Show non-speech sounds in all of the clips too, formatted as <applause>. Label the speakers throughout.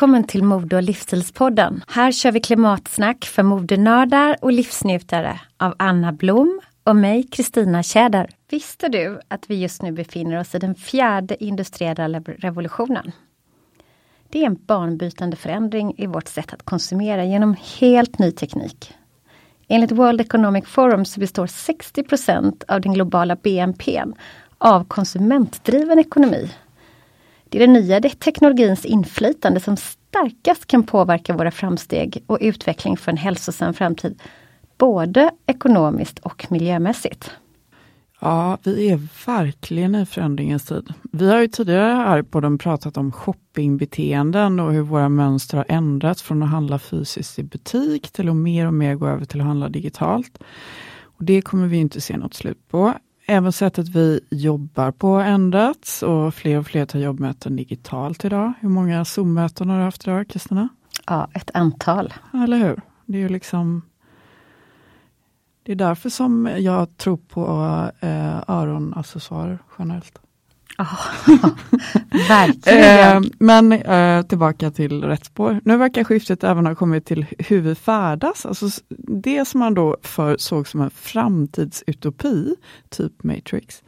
Speaker 1: Välkommen till Mode och livsstilspodden. Här kör vi klimatsnack för modenördar och livsnjutare av Anna Blom och mig, Kristina Tjäder. Visste du att vi just nu befinner oss i den fjärde industriella revolutionen? Det är en banbrytande förändring i vårt sätt att konsumera genom helt ny teknik. Enligt World Economic Forum så består 60% av den globala BNP av konsumentdriven ekonomi. Det är den nya teknologins inflytande som starkast kan påverka våra framsteg och utveckling för en hälsosam framtid, både ekonomiskt och miljömässigt.
Speaker 2: Ja, vi är verkligen i förändringens tid. Vi har ju tidigare här på den pratat om shoppingbeteenden och hur våra mönster har ändrats från att handla fysiskt i butik till att mer och mer gå över till att handla digitalt. Och Det kommer vi inte se något slut på. Även sättet vi jobbar på har ändrats och fler och fler tar jobbmöten digitalt idag. Hur många Zoom-möten har du haft idag, Kristina?
Speaker 1: Ja, ett antal.
Speaker 2: Eller hur? Det är ju liksom Det är därför som jag tror på eh, öronaccessoarer generellt.
Speaker 1: Oh, <laughs> verkligen.
Speaker 2: eh, men eh, tillbaka till rätt spår. Nu verkar skiftet även ha kommit till hur vi färdas. Alltså det som man då för såg som en framtidsutopi, typ Matrix,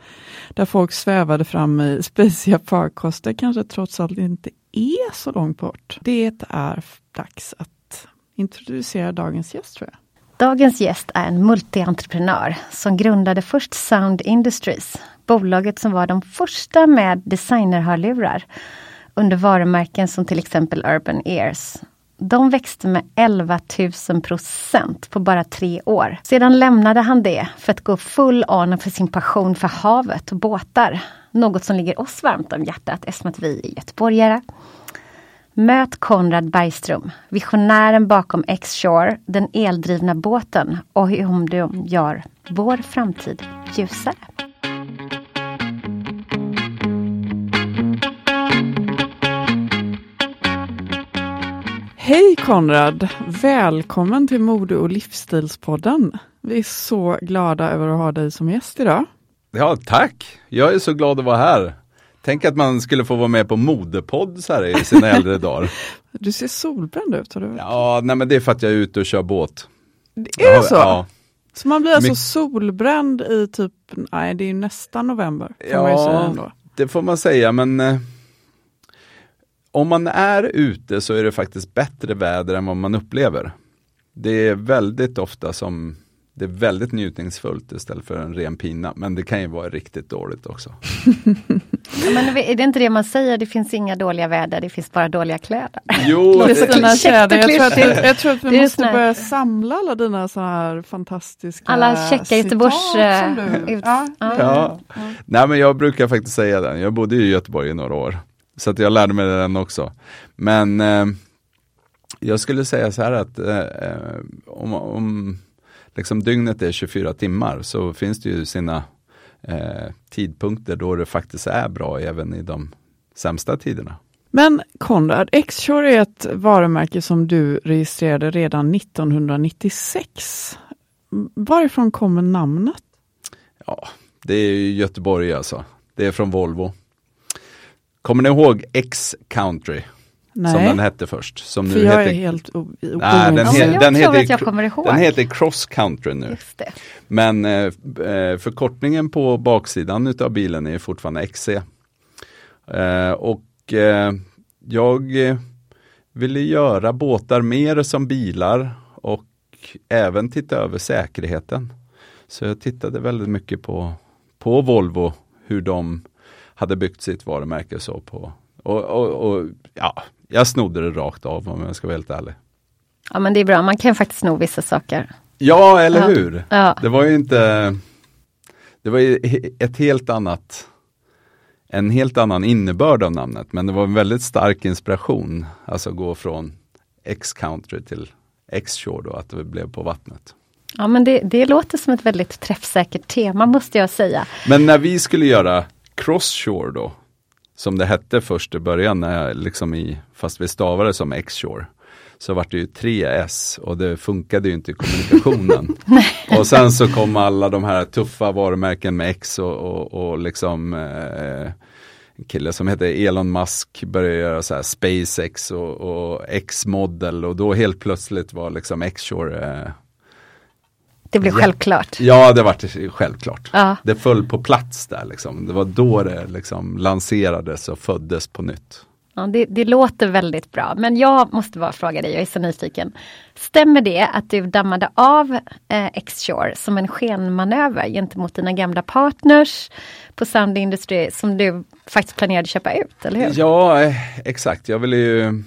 Speaker 2: där folk svävade fram i <laughs> spaceiga farkoster, kanske trots allt inte är så långt bort. Det är dags att introducera dagens gäst tror jag.
Speaker 1: Dagens gäst är en multientreprenör som grundade först Sound Industries, bolaget som var de första med designerhörlurar under varumärken som till exempel Urban Ears. De växte med 11 000 procent på bara tre år. Sedan lämnade han det för att gå full on för sin passion för havet och båtar. Något som ligger oss varmt om hjärtat eftersom att vi är göteborgare. Möt Konrad Bergström, visionären bakom X-Shore, den eldrivna båten och hur de gör vår framtid ljusare.
Speaker 2: Hej Konrad! Välkommen till Mode och livsstilspodden. Vi är så glada över att ha dig som gäst idag.
Speaker 3: Ja, tack! Jag är så glad att vara här. Tänk att man skulle få vara med på modepodd så här i sina <laughs> äldre dagar.
Speaker 2: Du ser solbränd ut. Har du
Speaker 3: ja, nej men det är för att jag är ute och kör båt.
Speaker 2: Det är ja, så? Ja. Så man blir alltså My solbränd i typ, nej det är nästan november.
Speaker 3: ja, det får man säga men eh, om man är ute så är det faktiskt bättre väder än vad man upplever. Det är väldigt ofta som det är väldigt njutningsfullt istället för en ren pina, men det kan ju vara riktigt dåligt också. <laughs>
Speaker 1: Men är det inte det man säger, det finns inga dåliga väder, det finns bara dåliga kläder?
Speaker 3: Jo,
Speaker 2: Kristina
Speaker 1: klyschigt
Speaker 2: Tjäder, jag, tror att, jag, jag tror att
Speaker 1: Det
Speaker 2: vi måste
Speaker 1: här-
Speaker 2: börja samla alla dina så här fantastiska
Speaker 1: Alla checka
Speaker 2: citat
Speaker 1: Göteborgs, eh, ut-
Speaker 2: ja.
Speaker 1: ja.
Speaker 3: Ja. Nej men jag brukar faktiskt säga den. Jag bodde i Göteborg i några år. Så att jag lärde mig den också. Men eh, jag skulle säga så här att eh, eh, om, om liksom dygnet är 24 timmar så finns det ju sina eh, tidpunkter då det faktiskt är bra även i de sämsta tiderna.
Speaker 2: Men Konrad, X-Shore är ett varumärke som du registrerade redan 1996. Varifrån kommer namnet?
Speaker 3: Ja, det är ju Göteborg alltså. Det är från Volvo. Kommer ni ihåg X-Country?
Speaker 2: Nej,
Speaker 3: Som den hette först. Som
Speaker 2: för
Speaker 3: nu
Speaker 2: jag
Speaker 3: heter
Speaker 2: är helt
Speaker 3: Nej, den,
Speaker 1: Ja,
Speaker 3: he-
Speaker 1: jag
Speaker 3: den, heter,
Speaker 1: att jag kommer ihåg.
Speaker 3: den heter Cross Country nu. Men eh, eh, förkortningen på baksidan utav bilen är fortfarande XC. Eh, och eh, jag eh, ville göra båtar mer som bilar och även titta över säkerheten. Så jag tittade väldigt mycket på, på Volvo, hur de hade byggt sitt varumärke så på. Och, och, och ja, jag snodde det rakt av om jag ska vara helt ärlig.
Speaker 1: Ja men det är bra, man kan faktiskt sno vissa saker.
Speaker 3: Ja, eller
Speaker 1: Ja.
Speaker 3: hur?
Speaker 1: Ja.
Speaker 3: Det var ju inte, det var ju ett helt annat, en helt annan innebörd av namnet, men det var en väldigt stark inspiration, alltså gå från X-country till X-shore då, att det blev på vattnet.
Speaker 1: Ja men det, det låter som ett väldigt träffsäkert tema måste jag säga.
Speaker 3: Men när vi skulle göra Cross-shore då, som det hette först i början, när jag liksom i, fast vi stavade som X-shore, så var det ju 3S och det funkade ju inte i kommunikationen. <laughs> och sen så kom alla de här tuffa varumärken med X och, och, och liksom eh, en kille som heter Elon Musk började göra så här SpaceX och, och X-model och då helt plötsligt var liksom X-shore eh,
Speaker 1: Det blev självklart.
Speaker 3: Ja, det var självklart.
Speaker 1: Ja.
Speaker 3: Det föll på plats där liksom. Det var då det liksom lanserades och föddes på nytt.
Speaker 1: Ja, det, det låter väldigt bra, men jag måste bara fråga dig, jag är så nyfiken. Stämmer det att du dammade av eh, X-Shore som en skenmanöver gentemot dina gamla partners på Sound Industry som du faktiskt planerade köpa ut, eller hur?
Speaker 3: Ja, eh, exakt. Jag ville ju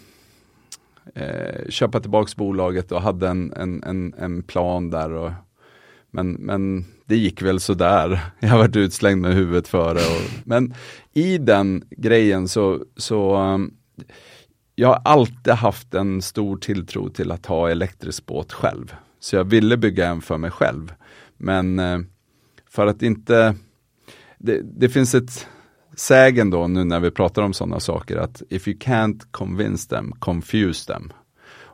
Speaker 3: eh, köpa tillbaks bolaget och hade en, en, en, en plan där. Och, men, men det gick väl sådär. Jag har varit utslängd med huvudet före. Och, men i den grejen så, så um, jag har alltid haft en stor tilltro till att ha elektrisk båt själv. Så jag ville bygga en för mig själv. Men eh, för att inte, det, det finns ett sägen då nu när vi pratar om sådana saker att if you can't convince them, confuse them.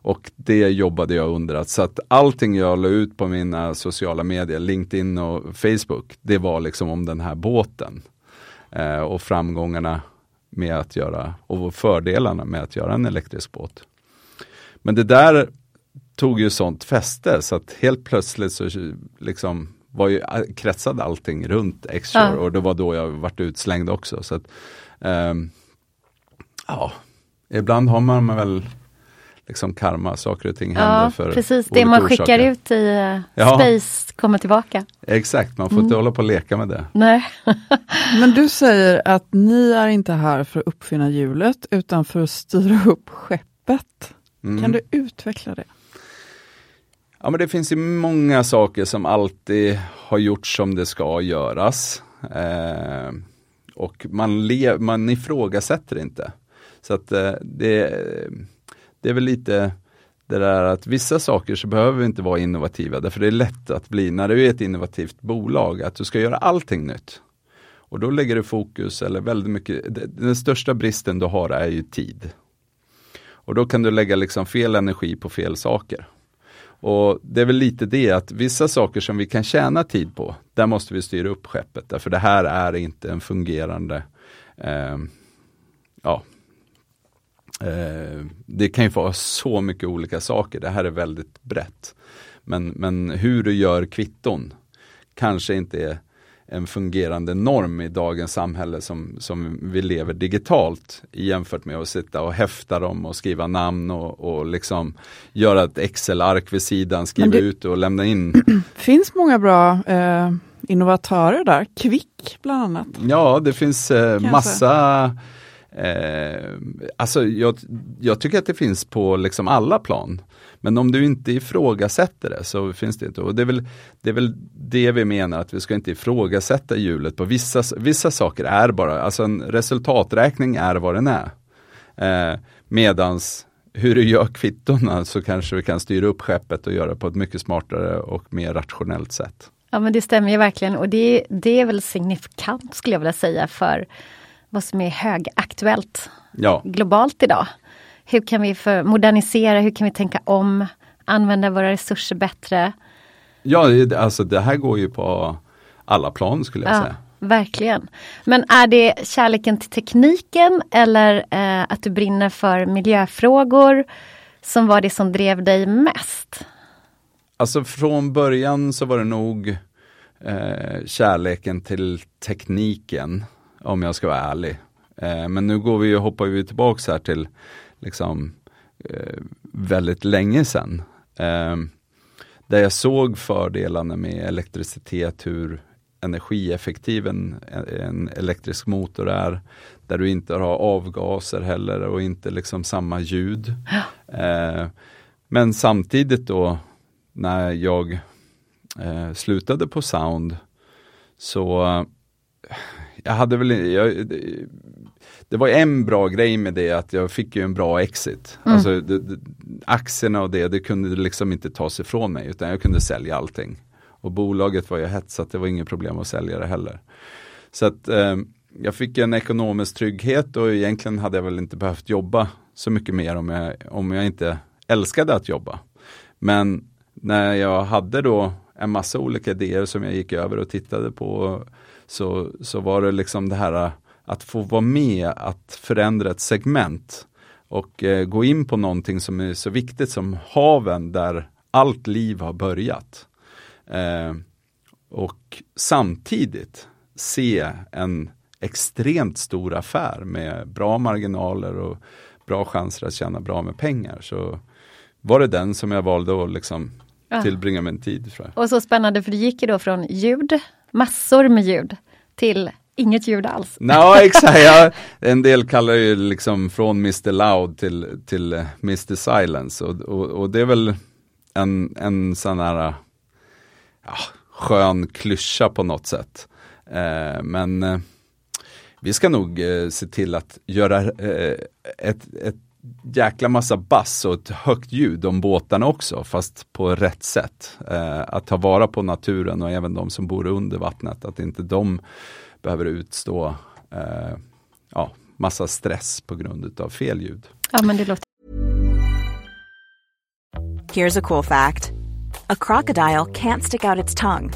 Speaker 3: Och det jobbade jag under. Så att allting jag la ut på mina sociala medier, LinkedIn och Facebook, det var liksom om den här båten. Eh, och framgångarna med att göra, och fördelarna med att göra en elektrisk båt. Men det där tog ju sånt fäste så att helt plötsligt så liksom var ju, kretsade allting runt X-Shore
Speaker 1: Ja.
Speaker 3: och det var då jag vart utslängd också. Så att, ehm, ja, ibland har man väl liksom karma, saker och ting händer
Speaker 1: Ja,
Speaker 3: för
Speaker 1: precis. Det man skickar
Speaker 3: orsaker.
Speaker 1: ut i eh,
Speaker 3: Ja.
Speaker 1: space kommer tillbaka.
Speaker 3: Exakt, man får inte hålla på och leka med det.
Speaker 1: Nej. <laughs>
Speaker 2: Men du säger att ni är inte här för att uppfinna hjulet utan för att styra upp skeppet.
Speaker 3: Mm.
Speaker 2: Kan du utveckla det?
Speaker 3: Ja men det finns ju många saker som alltid har gjorts som det ska göras. Eh, och man, le- man ifrågasätter inte. Så att eh, det, det är väl lite det där att vissa saker så behöver vi inte vara innovativa. Därför det är lätt att bli, när du är ett innovativt bolag, att du ska göra allting nytt. Och då lägger du fokus, eller väldigt mycket, det- den största bristen du har är ju tid. Och då kan du lägga liksom fel energi på fel saker. Och det är väl lite det att vissa saker som vi kan tjäna tid på, där måste vi styra upp skeppet. Därför det här är inte en fungerande, eh, ja, eh, det kan ju vara så mycket olika saker. Det här är väldigt brett. Men, men hur du gör kvitton kanske inte är en fungerande norm i dagens samhälle som, som vi lever digitalt jämfört med att sitta och häfta dem och skriva namn och, och liksom göra ett Excel-ark vid sidan, skriva
Speaker 2: det-
Speaker 3: ut och lämna in. <clears throat>
Speaker 2: finns många bra eh, innovatörer där, Kvick bland annat.
Speaker 3: Ja, det finns eh, massa eh, Alltså jag, jag tycker att det finns på liksom alla plan. Men om du inte ifrågasätter det så finns det inte. Och det är, väl, det är väl det vi menar att vi ska inte ifrågasätta hjulet på vissa, vissa saker är bara, alltså en resultaträkning är vad den är. Eh, medans hur du gör kvittona så kanske vi kan styra upp skeppet och göra på ett mycket smartare och mer rationellt sätt.
Speaker 1: Ja men det stämmer ju verkligen och det, det är väl signifikant skulle jag vilja säga för vad som är högaktuellt
Speaker 3: ja.
Speaker 1: globalt idag. Hur kan vi modernisera, hur kan vi tänka om, använda våra resurser bättre?
Speaker 3: Ja, alltså det här går ju på alla plan skulle jag
Speaker 1: ja,
Speaker 3: säga.
Speaker 1: Verkligen. Men är det kärleken till tekniken eller eh, att du brinner för miljöfrågor som var det som drev dig mest?
Speaker 3: Alltså från början så var det nog eh, kärleken till tekniken, om jag ska vara ärlig. Eh, men nu går vi, hoppar vi tillbaks här till liksom eh, väldigt länge sedan. Eh, där jag såg fördelarna med elektricitet, hur energieffektiv en, en elektrisk motor är. Där du inte har avgaser heller och inte liksom samma ljud. Eh, men samtidigt då när jag slutade på Sound så jag hade väl, jag, det var en bra grej med det att jag fick ju en bra exit. Mm. Alltså det, det, aktierna och det, det kunde liksom inte tas ifrån mig utan jag kunde sälja allting. Och bolaget var ju hett så det var inget problem att sälja det heller. Så att eh, jag fick en ekonomisk trygghet och egentligen hade jag väl inte behövt jobba så mycket mer om jag, om jag inte älskade att jobba. Men när jag hade då en massa olika idéer som jag gick över och tittade på så, så var det liksom det här eh, att få vara med att förändra ett segment och eh, gå in på någonting som är så viktigt som haven där allt liv har börjat. Eh, och samtidigt se en extremt stor affär med bra marginaler och bra chanser att tjäna bra med pengar. Så var det den som jag valde att liksom ja. tillbringa min tid. För.
Speaker 1: Och så spännande för du gick ju då från ljud, massor med ljud, till inget ljud alls.
Speaker 3: No, exakt. Ja, en del kallar det liksom från Mr Loud till, till eh, Mr Silence och, och, och det är väl en, en sån här ja, skön klyscha på något sätt. Eh, men eh, vi ska nog eh, se till att göra eh, ett, ett jäkla massa bass och ett högt ljud om båtarna också, fast på rätt sätt. Eh, att ta vara på naturen och även de som bor under vattnet, att inte de behöver utstå eh, ja, massa stress på grund av fel ljud.
Speaker 1: Ja, men det låter...
Speaker 4: Here's a cool fact. A crocodile can't stick out its tongue.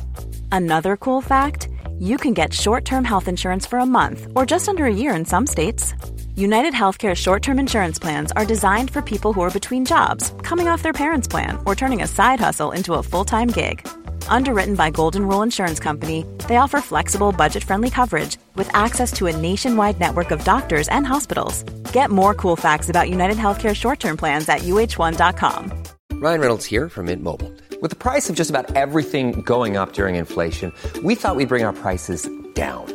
Speaker 4: Another cool fact, you can get short-term health insurance for a month or just under a year in some states. United Healthcare short term insurance plans are designed for people who are between jobs, coming off their parents' plan, or turning a side hustle into a full time gig. Underwritten by Golden Rule Insurance Company, they offer flexible, budget friendly coverage with access to a nationwide network of doctors and hospitals. Get more cool facts about United Healthcare short term plans at uh1.com.
Speaker 5: Ryan Reynolds here from Mint Mobile. With the price of just about everything going up during inflation, we thought we'd bring our prices down.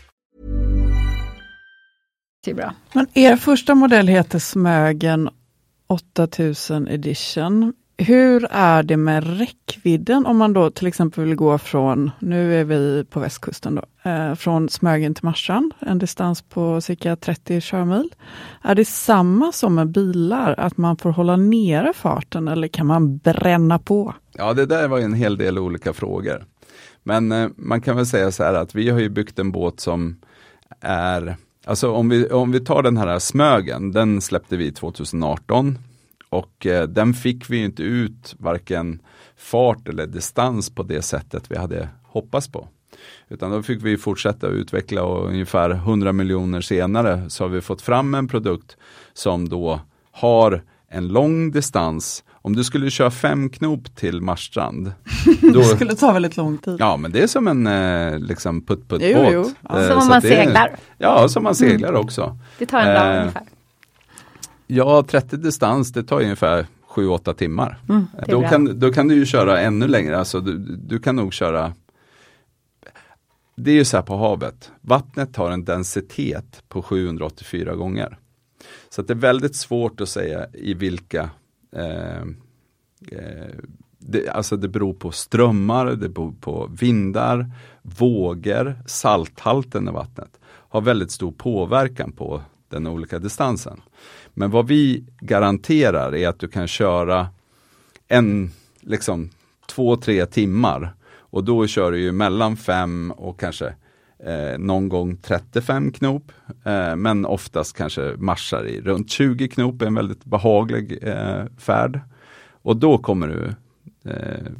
Speaker 1: Det är bra.
Speaker 2: Men er första modell heter Smögen 8000 edition. Hur är det med räckvidden om man då till exempel vill gå från, nu är vi på västkusten då, eh, från Smögen till Marstrand, en distans på cirka 30 körmil. Är det samma som med bilar, att man får hålla nere farten eller kan man bränna på?
Speaker 3: Ja, det där var en hel del olika frågor. Men eh, man kan väl säga så här att vi har ju byggt en båt som är Alltså om vi, om vi tar den här Smögen, den släppte vi 2018 och eh, den fick vi inte ut varken fart eller distans på det sättet vi hade hoppats på. Utan då fick vi fortsätta utveckla och ungefär 100 miljoner senare så har vi fått fram en produkt som då har en lång distans. Om du skulle köra fem knop till Marstrand. <laughs>
Speaker 2: Då, det skulle ta väldigt lång tid.
Speaker 3: Ja men det är som en eh, liksom putt-putt-båt.
Speaker 1: Jo, jo. Eh, som om man seglar. Är,
Speaker 3: ja, som man seglar mm. också.
Speaker 1: Det tar en dag eh, ungefär.
Speaker 3: Ja, 30 distans det tar ungefär 7-8 timmar. Mm, då, kan, då kan du ju köra ännu längre, alltså du, du kan nog köra Det är ju så här på havet, vattnet har en densitet på 784 gånger. Så det är väldigt svårt att säga i vilka Eh, eh, det, alltså det beror på strömmar, det beror på vindar, vågor, salthalten i vattnet har väldigt stor påverkan på den olika distansen. Men vad vi garanterar är att du kan köra en, liksom två, tre timmar och då kör du ju mellan fem och kanske eh, någon gång 35 knop. Eh, men oftast kanske marschar i runt 20 knop, en väldigt behaglig eh, färd. Och då kommer du eh,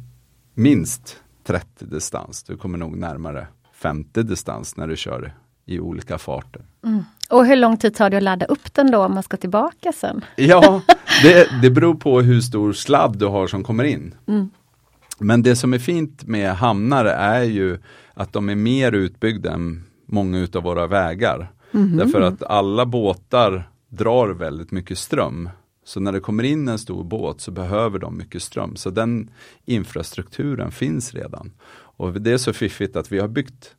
Speaker 3: minst 30 distans. Du kommer nog närmare 50 distans när du kör i olika farter.
Speaker 1: Mm. Och hur lång tid tar det att ladda upp den då om man ska tillbaka sen?
Speaker 3: Ja, <laughs> det, det beror på hur stor sladd du har som kommer in.
Speaker 1: Mm.
Speaker 3: Men det som är fint med hamnar är ju att de är mer utbyggda än många utav våra vägar.
Speaker 1: Mm.
Speaker 3: Därför att alla båtar drar väldigt mycket ström. Så när det kommer in en stor båt så behöver de mycket ström. Så den infrastrukturen finns redan. Och det är så fiffigt att vi har byggt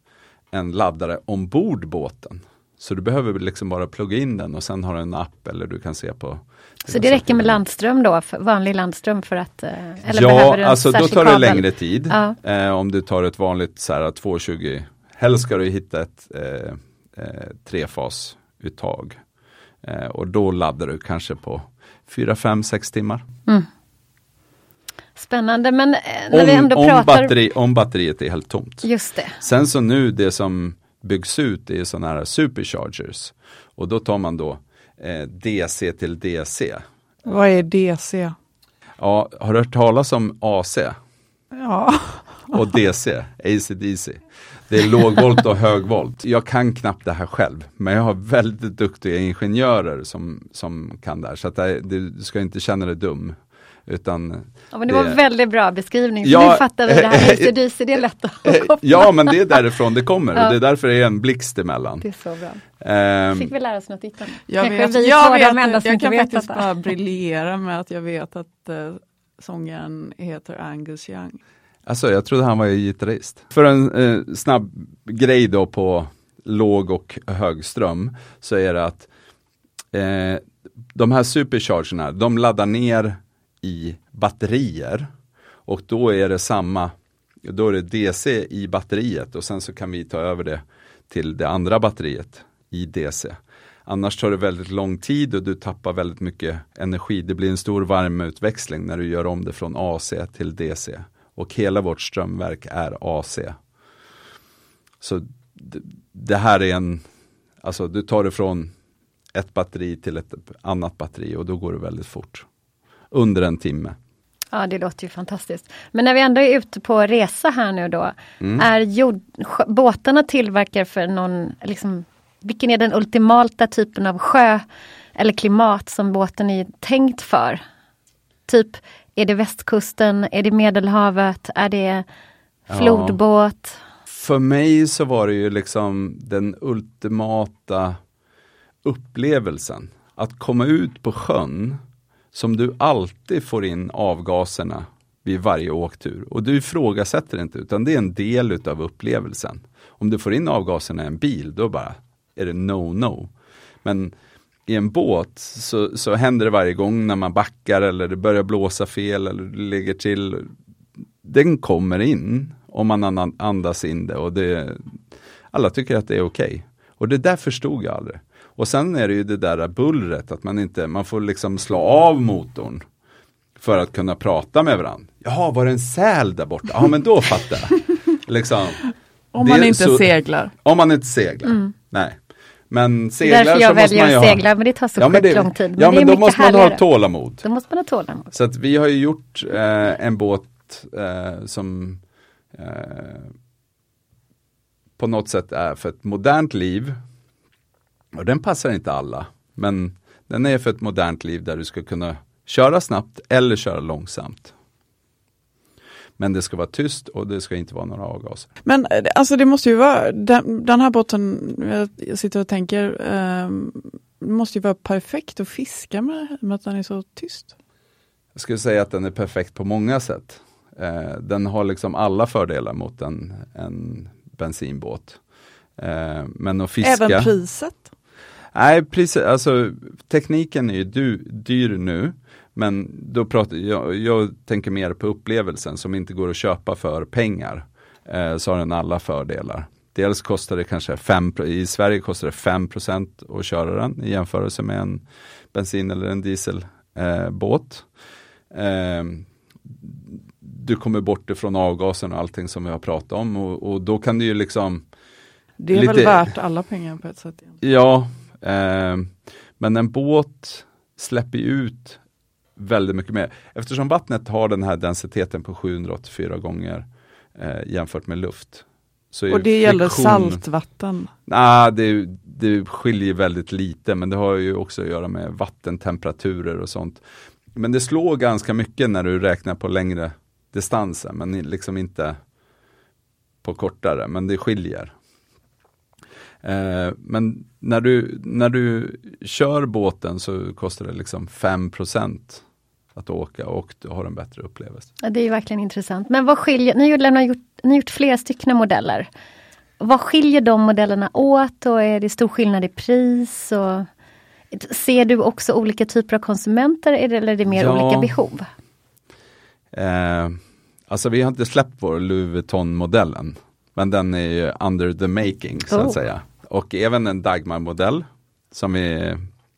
Speaker 3: en laddare ombord båten. Så du behöver liksom bara plugga in den och sen har du en app eller du kan se på
Speaker 1: Så det räcker med landström då, vanlig landström för att
Speaker 3: eh, eller Ja, alltså då tar det längre tid. Ja. Eh, om du tar ett vanligt så här 220, helst ska du hitta ett eh, eh, trefasuttag. Eh, och då laddar du kanske på 4, 5, 6 timmar.
Speaker 1: Mm. Spännande, men eh, när
Speaker 3: om,
Speaker 1: vi ändå
Speaker 3: om
Speaker 1: pratar...
Speaker 3: Batteri, om batteriet är helt tomt.
Speaker 1: Just det.
Speaker 3: Sen så nu det som byggs ut är sådana här superchargers. Och då tar man då eh, DC till DC.
Speaker 2: Vad är DC?
Speaker 3: Ja, har du hört talas om AC?
Speaker 2: Ja.
Speaker 3: Och DC, AC-DC. Det är lågvolt och högvolt. Jag kan knappt det här själv, men jag har väldigt duktiga ingenjörer som, som kan det här. Så att det, du ska inte känna dig dum. Utan
Speaker 1: ja, men det, det var väldigt bra beskrivning, ja, nu fattar vi det här ACDC, det är lätt att
Speaker 3: koppla. Ja, men det är därifrån det kommer ja. och det är därför det är en blixt emellan.
Speaker 1: Det är så bra. Um, Fick vi lära oss något ytterligare?
Speaker 2: Jag, vet, vi jag, vet, jag kan faktiskt bara briljera med att jag vet att uh, sångaren heter Angus Young.
Speaker 3: Alltså, jag trodde han var gitarrist. För en uh, snabb grej då på låg och hög ström så är det att uh, de här superchargerna, de laddar ner i batterier. Och då är det samma, då är det DC i batteriet och sen så kan vi ta över det till det andra batteriet i DC. Annars tar det väldigt lång tid och du tappar väldigt mycket energi. Det blir en stor värmeutväxling när du gör om det från AC till DC. Och hela vårt strömverk är AC. Så det, det här är en, alltså du tar det från ett batteri till ett annat batteri och då går det väldigt fort. Under en timme.
Speaker 1: Ja, det låter ju fantastiskt. Men när vi ändå är ute på resa här nu då,
Speaker 3: Mm.
Speaker 1: är jord, båtarna tillverkade för någon, liksom, vilken är den ultimata typen av sjö eller klimat som båten är tänkt för? Typ, är det västkusten, är det Medelhavet, är det flodbåt?
Speaker 3: För mig så var det ju liksom den ultimata upplevelsen. Att komma ut på sjön som du alltid får in avgaserna vid varje åktur. Och du ifrågasätter inte utan det är en del utav upplevelsen. Om du får in avgaserna i en bil då bara är det no-no. Men i en båt så, så händer det varje gång när man backar eller det börjar blåsa fel eller det ligger till. Den kommer in om man andas in det och det, alla tycker att det är okej. Och det där förstod jag aldrig. Och sen är det ju det där bullret, att man inte, man får liksom slå av motorn för att kunna prata med varandra. Jaha, var det en säl där borta? Ja, men då fattar jag. <laughs> liksom,
Speaker 2: Om man inte
Speaker 3: så-
Speaker 2: seglar.
Speaker 3: Om man inte seglar, nej. Men seglar
Speaker 1: Därför
Speaker 3: så
Speaker 1: jag
Speaker 3: måste man
Speaker 1: väljer
Speaker 3: ju
Speaker 1: att
Speaker 3: ha...
Speaker 1: segla, men det tar så
Speaker 3: Ja,
Speaker 1: sjukt lång tid. Men
Speaker 3: ja, men då måste man ha
Speaker 1: härligare.
Speaker 3: tålamod.
Speaker 1: Då måste man ha tålamod.
Speaker 3: Så att vi har ju gjort eh, en båt eh, som eh, på något sätt är för ett modernt liv. Och den passar inte alla. Men den är för ett modernt liv där du ska kunna köra snabbt eller köra långsamt. Men det ska vara tyst och det ska inte vara några avgaser.
Speaker 2: Men eh, alltså det måste ju vara, den, den här båten, jag- sitter och tänker, ehm, måste ju vara perfekt att fiska med, med att den är så tyst.
Speaker 3: Jag skulle säga att den är perfekt på många sätt. Eh, den har liksom alla fördelar mot en, en bensinbåt. Eh, men att fiska...
Speaker 2: Även priset.
Speaker 3: Nej, priset, alltså tekniken är ju du, dyr nu. Men då pratar jag, jag tänker mer på upplevelsen som inte går att köpa för pengar. Eh, så har den alla fördelar. Dels kostar det kanske 5, i Sverige kostar det 5% att köra den i jämförelse med en bensin eller en dieselbåt. Eh, eh, du kommer bort ifrån avgasen och allting som vi har pratat om och, och då kan du ju liksom
Speaker 2: Det är
Speaker 3: Lite-
Speaker 2: väl värt alla pengar på ett sätt. igen.
Speaker 3: Ja, eh, men en båt släpper ut väldigt mycket mer. Eftersom vattnet har den här densiteten på 784 gånger eh, jämfört med luft. Så
Speaker 2: Och det gäller
Speaker 3: friktion-
Speaker 2: saltvatten.
Speaker 3: Nej, det, det skiljer väldigt lite, men det har ju också att göra med vattentemperaturer och sånt. Men det slår ganska mycket när du räknar på längre distanser, men liksom inte på kortare, men det skiljer. Eh, men när du, när du kör båten så kostar det liksom 5% att åka och du har en bättre upplevelse.
Speaker 1: Ja, det är verkligen intressant. Men vad skiljer, ni har gjort, ni har gjort flera stycken modeller. Vad skiljer de modellerna åt och är det stor skillnad i pris? Och, ser du också olika typer av konsumenter eller är det mer
Speaker 3: Ja.
Speaker 1: olika behov?
Speaker 3: Eh, alltså vi har inte släppt vår Louis Vuitton-modellen. Men den är under the making så
Speaker 1: Oh.
Speaker 3: att säga. Och även en Dagmar-modell som vi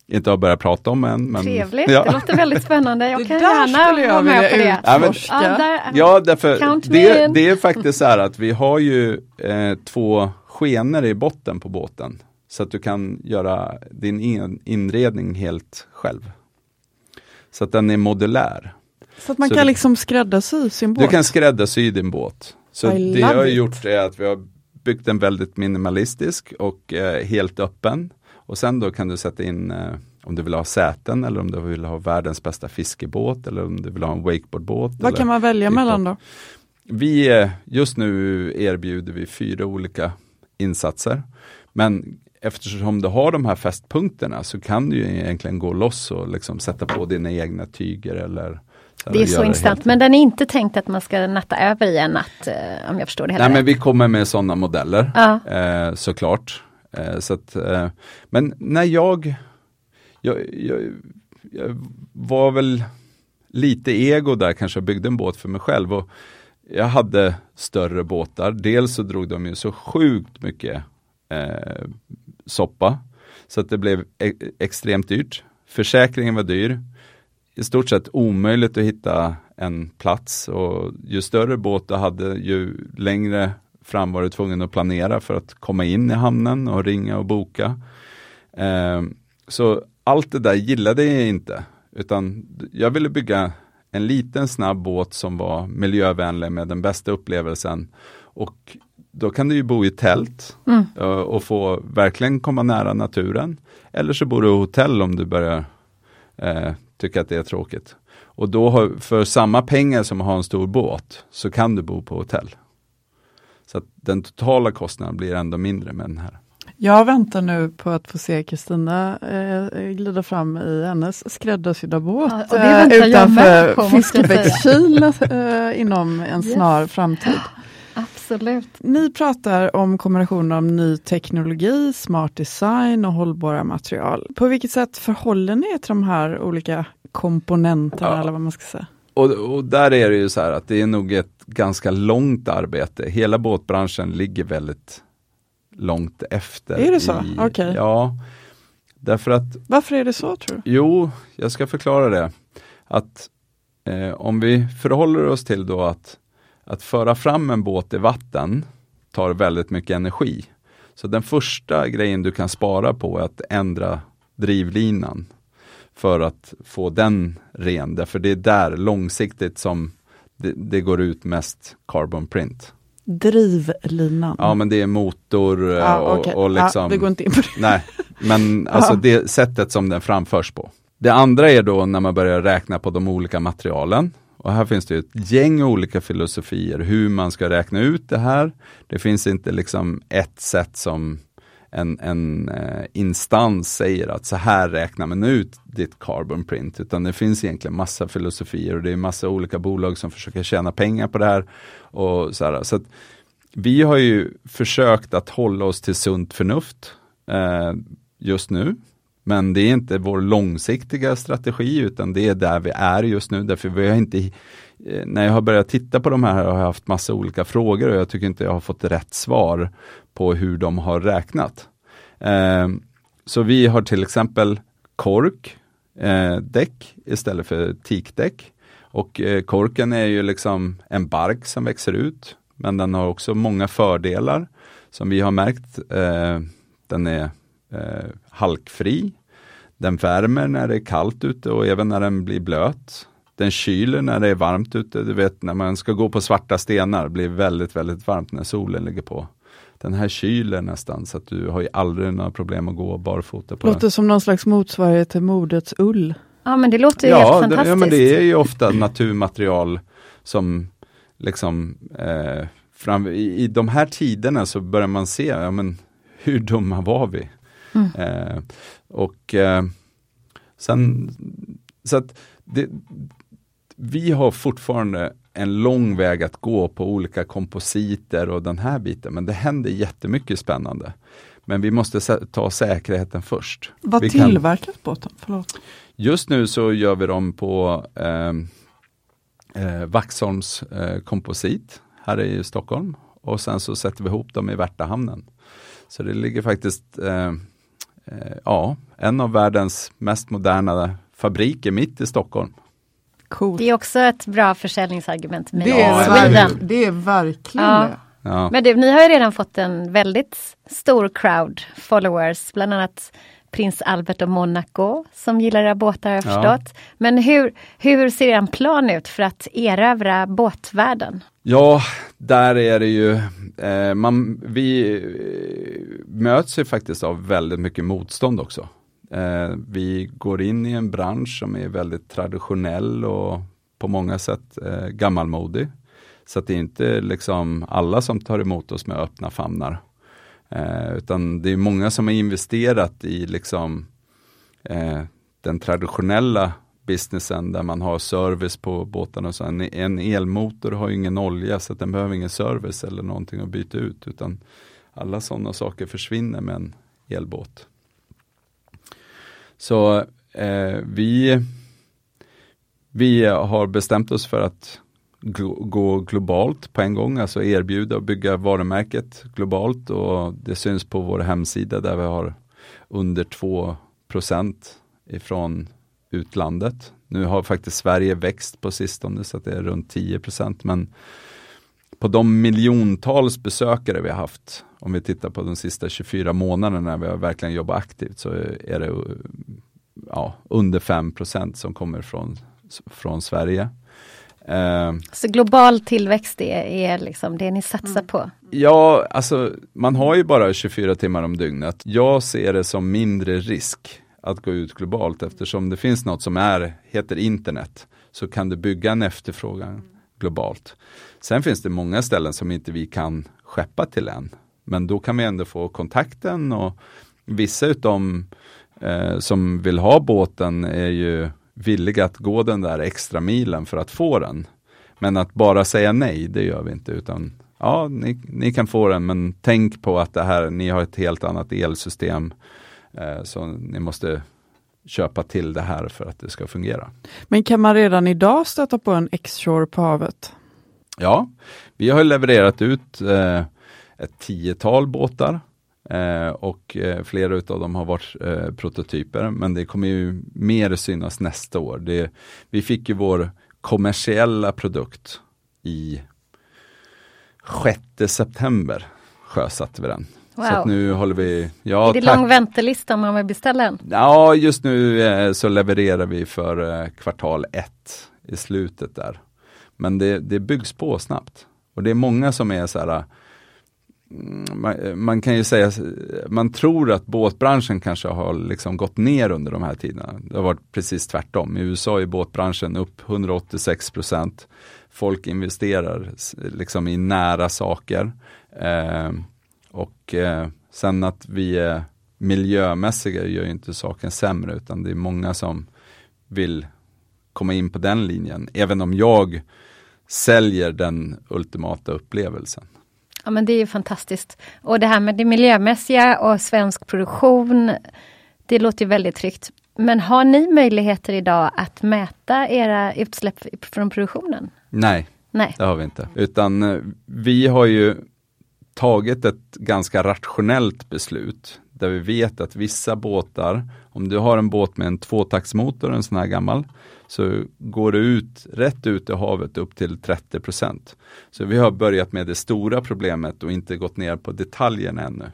Speaker 3: inte har börjat prata om än. Men,
Speaker 1: Trevligt,
Speaker 3: Ja.
Speaker 1: det låter väldigt spännande. Jag
Speaker 2: Det
Speaker 1: kan gärna
Speaker 2: jag
Speaker 1: vara med på det.
Speaker 3: Ja, men-.
Speaker 1: Ja, där,
Speaker 3: Ja, därför
Speaker 1: Count me
Speaker 3: det,
Speaker 1: in.
Speaker 3: det är faktiskt så här att vi har ju eh, två skenor i botten på båten. Så att du kan göra din in, inredning helt själv. Så att den är modulär.
Speaker 2: Så att man
Speaker 3: Så
Speaker 2: kan
Speaker 3: du-
Speaker 2: liksom skräddarsy sin båt.
Speaker 3: Du kan skräddarsy din båt. Så det jag har
Speaker 2: it.
Speaker 3: gjort är att vi har byggt den väldigt minimalistisk och eh, helt öppen. Och sen då kan du sätta in eh, om du vill ha säten eller om du vill ha världens bästa fiskebåt eller om du vill ha en wakeboardbåt.
Speaker 2: Vad kan man välja
Speaker 3: flipbåt.
Speaker 2: mellan då?
Speaker 3: Vi, eh, just nu erbjuder vi fyra olika insatser. Men eftersom du har de här fästpunkterna så kan du ju egentligen gå loss och liksom sätta på dina egna tyger eller
Speaker 1: det är så intressant, men den är inte tänkt att man ska natta över i en natt, eh, om jag förstår det hela
Speaker 3: Nej men vi kommer med sådana modeller
Speaker 1: Ja.
Speaker 3: eh, såklart. Eh, så att, eh, men när jag, jag, jag, jag var väl lite ego där kanske, jag byggde en båt för mig själv och jag hade större båtar. Dels så drog de ju så sjukt mycket eh, soppa så att det blev e extremt dyrt. Försäkringen var dyr. I stort sett omöjligt att hitta en plats och ju större båt du hade ju längre fram var du tvungen att planera för att komma in i hamnen och ringa och boka. Eh, så allt det där gillade jag inte, utan jag ville bygga en liten snabb båt som var miljövänlig med den bästa upplevelsen. Och då kan du ju bo i tält
Speaker 1: Mm.
Speaker 3: eh, och få verkligen komma nära naturen. Eller så bor du i hotell om du börjar eh, tycka att det är tråkigt. Och då har, för samma pengar som att ha en stor båt så kan du bo på hotell. Så att den totala kostnaden blir ändå mindre med den här.
Speaker 2: Jag väntar nu på att få se Kristina eh, glida fram i hennes skräddarsydda båt
Speaker 1: Ja, och det
Speaker 2: eh, utanför. Fiskebäckskil eh, inom en
Speaker 1: Yes.
Speaker 2: snar framtid.
Speaker 1: Absolut.
Speaker 2: Ni pratar om kombinationen av ny teknologi, smart design och hållbara material. På vilket sätt förhåller ni er till de här olika komponenterna
Speaker 3: Ja.
Speaker 2: eller vad man ska säga?
Speaker 3: Och, och där är det ju så här att det är nog ett ganska långt arbete. Hela båtbranschen ligger väldigt långt efter.
Speaker 2: Är det så? Okej.
Speaker 3: Ja, därför att
Speaker 2: Varför är det så tror du?
Speaker 3: Jo, jag ska förklara det. Att eh, om vi förhåller oss till då att, att föra fram en båt i vatten tar väldigt mycket energi. Så den första grejen du kan spara på är att ändra drivlinan för att få den ren. Därför det är där långsiktigt som det, det går ut mest carbon print.
Speaker 2: Drivlinan.
Speaker 3: Ja men det är motor eh,
Speaker 2: Ja,
Speaker 3: och,
Speaker 2: okej.
Speaker 3: och liksom
Speaker 2: ja, vi går inte in på det.
Speaker 3: Nej, men <laughs> alltså
Speaker 2: Ja.
Speaker 3: det sättet som den framförs på. Det andra är då när man börjar räkna på de olika materialen. Och här finns det ett gäng olika filosofier hur man ska räkna ut det här. Det finns inte liksom ett sätt som en, en eh, instans säger att så här räknar man ut ditt carbon print. Utan det finns egentligen massa filosofier och det är massa olika bolag som försöker tjäna pengar på det här. Och så här, så att vi har ju försökt att hålla oss till sunt förnuft eh, just nu. Men det är inte vår långsiktiga strategi utan det är där vi är just nu. Därför vi har inte, eh, när jag har börjat titta på de här har jag haft massa olika frågor och jag tycker inte jag har fått rätt svar på hur de har räknat. Eh, så vi har till exempel kork, eh, däck istället för teakdäck. Och eh, korken är ju liksom en bark som växer ut, men den har också många fördelar som vi har märkt. Eh, den är eh, halkfri, den värmer när det är kallt ute och även när den blir blöt. Den kyler när det är varmt ute, du vet när man ska gå på svarta stenar, det blir väldigt, väldigt varmt när solen ligger på. Den här kyler nästan så att du har ju aldrig några problem att gå barfota på den.
Speaker 2: Låter som någon slags motsvarighet till modets ull.
Speaker 1: Ja men det låter ju helt
Speaker 3: Ja, det,
Speaker 1: fantastiskt.
Speaker 3: ja, men det är ju ofta naturmaterial som liksom eh, fram, i, i de här tiderna så börjar man se, ja men hur dumma var vi?
Speaker 1: Mm.
Speaker 3: Eh, och eh, sen, så att det, vi har fortfarande en lång väg att gå på olika kompositer och den här biten, men det händer jättemycket spännande. Men vi måste ta säkerheten först.
Speaker 2: Vad
Speaker 3: vi kan-
Speaker 2: tillverkas båten? Förlåt.
Speaker 3: Just nu så gör vi dem på eh, eh, Vaxholms eh, komposit här i Stockholm och sen så sätter vi ihop dem i Värtahamnen. Så det ligger faktiskt, eh, eh, ja, en av världens mest moderna fabriker mitt i Stockholm.
Speaker 2: Coolt.
Speaker 1: Det är också ett bra försäljningsargument. Med
Speaker 2: Det är,
Speaker 3: Ja,
Speaker 2: verk-
Speaker 3: eller hur?
Speaker 2: det är verkligen
Speaker 1: Ja.
Speaker 2: det.
Speaker 3: Ja.
Speaker 1: Men du, ni har ju redan fått en väldigt stor crowd followers, bland annat prins Albert av Monaco som gillar era båtar har jag
Speaker 3: Ja.
Speaker 1: förstått. Men hur, hur ser en plan ut för att erövra båtvärlden?
Speaker 3: Ja, där är det ju, eh, man, vi eh, möts ju faktiskt av väldigt mycket motstånd också. Eh, vi går in i en bransch som är väldigt traditionell och på många sätt eh, gammalmodig. Så att det är inte liksom alla som tar emot oss med öppna famnar. Eh, utan det är många som har investerat i liksom eh, den traditionella businessen där man har service på båtarna. Och så en, en elmotor har ju ingen olja så att den behöver ingen service eller någonting att byta ut. Utan alla sådana saker försvinner med en elbåt. Så eh, vi, vi har bestämt oss för att gå globalt på en gång, alltså erbjuda och bygga varumärket globalt och det syns på vår hemsida där vi har under 2% ifrån utlandet. Nu har faktiskt Sverige växt på sistone så att det är runt 10% men på de miljontals besökare vi har haft om vi tittar på de sista 24 månaderna när vi har verkligen jobbat aktivt så är det ja, under 5% som kommer från, från Sverige.
Speaker 1: Eh, så global tillväxt är, är liksom det ni satsar mm. på?
Speaker 3: Ja, alltså man har ju bara 24 timmar om dygnet. Jag ser det som mindre risk att gå ut globalt eftersom det finns något som är, heter internet. Så kan du bygga en efterfrågan globalt. Sen finns det många ställen som inte vi kan skeppa till än. Men då kan vi ändå få kontakten och vissa utav eh, som vill ha båten är ju villiga att gå den där extra milen för att få den. Men att bara säga nej, det gör vi inte utan ja, ni, ni kan få den men tänk på att det här, ni har ett helt annat elsystem. Eh, så ni måste köpa till det här för att det ska fungera.
Speaker 2: Men kan man redan idag stöta på en X-Shore på havet?
Speaker 3: Ja, vi har levererat ut eh, ett tiotal båtar eh, och eh, flera utav dem har varit eh, prototyper men det kommer ju mer synas nästa år. Det, vi fick ju vår kommersiella produkt i 6 september sjösatte vi den.
Speaker 1: Wow. Så
Speaker 3: nu håller vi... Ja,
Speaker 1: är det tack. lång väntelista om man vill beställa en?
Speaker 3: Ja, just nu så levererar vi för kvartal ett i slutet där. Men det, det byggs på snabbt. Och det är många som är så här Mm, man, man, kan ju säga, man tror att båtbranschen kanske har liksom gått ner under de här tiderna. Det har varit precis tvärtom. I USA är båtbranschen upp 186 procent. Folk investerar liksom i nära saker. Eh, och eh, sen att vi är miljömässiga gör ju inte saken sämre utan det är många som vill komma in på den linjen. Även om jag säljer den ultimata upplevelsen.
Speaker 1: Ja men det är ju fantastiskt. Och det här med det miljömässiga och svensk produktion, det låter väldigt tryggt. Men har ni möjligheter idag att mäta era utsläpp från produktionen?
Speaker 3: Nej, Nej. det har vi inte. Utan eh, vi har ju tagit ett ganska rationellt beslut där vi vet att vissa båtar, om du har en båt med en tvåtaktsmotor, en sån här gammal, så går det ut rätt ut i havet upp till 30% Så vi har börjat med det stora problemet och inte gått ner på detaljerna ännu.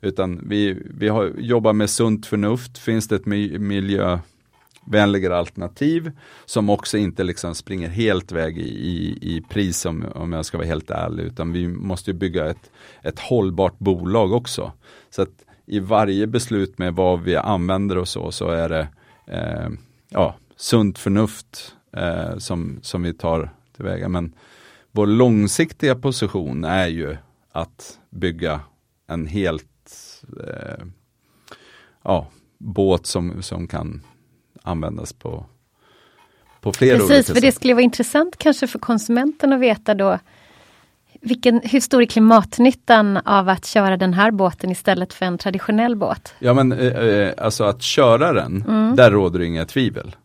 Speaker 3: Utan vi, vi har jobbar med sunt förnuft, finns det ett miljövänligare alternativ som också inte liksom springer helt väg i, i, i pris om, om jag ska vara helt ärlig, utan vi måste bygga ett, ett hållbart bolag också. Så att i varje beslut med vad vi använder och så, så är det eh, ja, sunt förnuft eh, som, som vi tar tillväga. Men vår långsiktiga position är ju att bygga en helt eh, ja, båt som, som kan användas på, på
Speaker 1: Precis, olika sätt. för det skulle vara intressant kanske för konsumenten att veta då vilken, hur stor är klimatnyttan av att köra den här båten istället för en traditionell båt?
Speaker 3: Ja men eh, eh alltså att köra den, mm. där råder inga tvivel.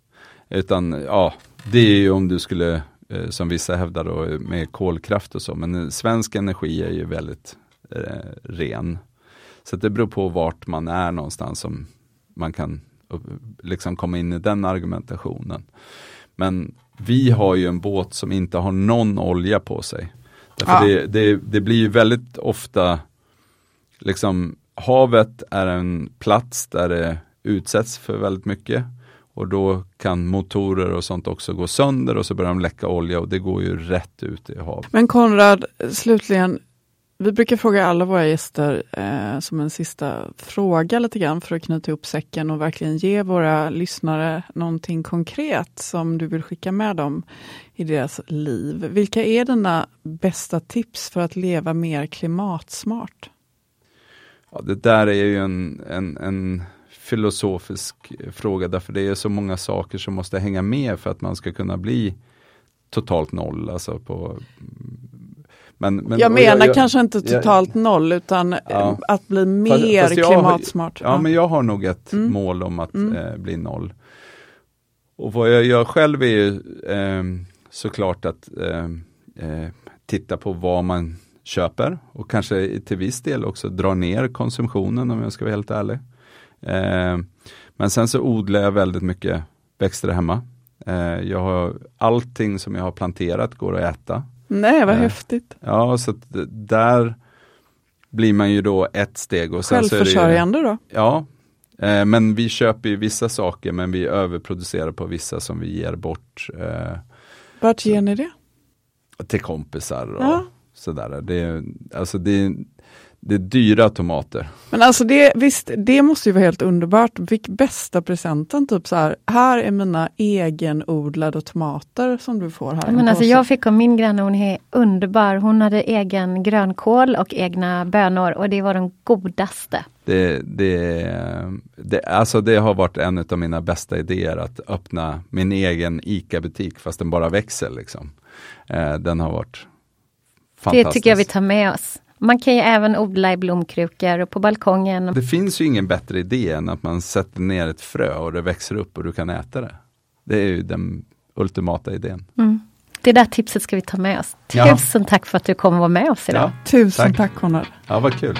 Speaker 3: Utan ja, det är ju om du skulle, eh, som vissa hävdar då, med kolkraft och så, men svensk energi är ju väldigt eh, ren. Så det beror på vart man är någonstans som man kan liksom komma in i den argumentationen. Men vi har ju en båt som inte har någon olja på sig. Därför ja. det, det, det, blir ju väldigt ofta, liksom havet är en plats där det utsätts för väldigt mycket. Och då kan motorer och sånt också gå sönder och så börjar de läcka olja och det går ju rätt ut i havet.
Speaker 2: Men Konrad, slutligen, vi brukar fråga alla våra gäster eh, som en sista fråga lite grann för att knyta ihop säcken och verkligen ge våra lyssnare någonting konkret som du vill skicka med dem i deras liv. Vilka är dina bästa tips för att leva mer klimatsmart?
Speaker 3: Ja, det där är ju en, en, en filosofisk fråga därför det är så många saker som måste hänga med för att man ska kunna bli totalt noll. Alltså på,
Speaker 2: men, men, jag menar jag, jag, kanske inte totalt jag, noll utan ja. Eh, att bli mer fast, fast klimatsmart.
Speaker 3: Ja, ja, men jag har nog ett mm. mål om att mm. eh, bli noll. Och vad jag gör själv är ju eh, såklart att eh, eh, titta på vad man köper och kanske till viss del också dra ner konsumtionen om jag ska vara helt ärlig. Eh, men sen så odlar jag väldigt mycket växter hemma. Eh, jag har allting som jag har planterat går att äta.
Speaker 2: Nej, vad eh, häftigt.
Speaker 3: Ja, så där blir man ju då ett steg. Och sen det ju-
Speaker 2: Självförsörjande då?
Speaker 3: Ja, eh, men vi köper ju vissa saker men vi överproducerar på vissa som vi ger bort
Speaker 2: Vart ger ni det?
Speaker 3: till kompisar och
Speaker 2: Ja.
Speaker 3: sådär. Det, alltså det, det är dyra tomater.
Speaker 2: Men alltså det, visst, det måste ju vara helt underbart. Vilk bästa presenten, typ så här, här är mina egenodlade tomater som du får här.
Speaker 1: Men alltså
Speaker 2: påse.
Speaker 1: jag fick av min granne, hon är underbar. Hon hade egen grönkål och egna bönor och det var de godaste.
Speaker 3: Det, det, det, alltså det har varit en av mina bästa idéer att öppna min egen ICA-butik fast den bara växer. Liksom. Eh, den har varit fantastisk.
Speaker 1: Det tycker jag vi tar med oss. Man kan ju även odla i blomkrukor och på balkongen.
Speaker 3: Det finns ju ingen bättre idé än att man sätter ner ett frö och det växer upp och du kan äta det. Det är ju den ultimata idén.
Speaker 1: Mm. Det där tipset ska vi ta med oss.
Speaker 3: Ja.
Speaker 1: Tusen tack för att du kom och var med oss idag.
Speaker 2: Tusen
Speaker 3: Tack.
Speaker 2: tack Konrad.
Speaker 3: Ja, vad kul.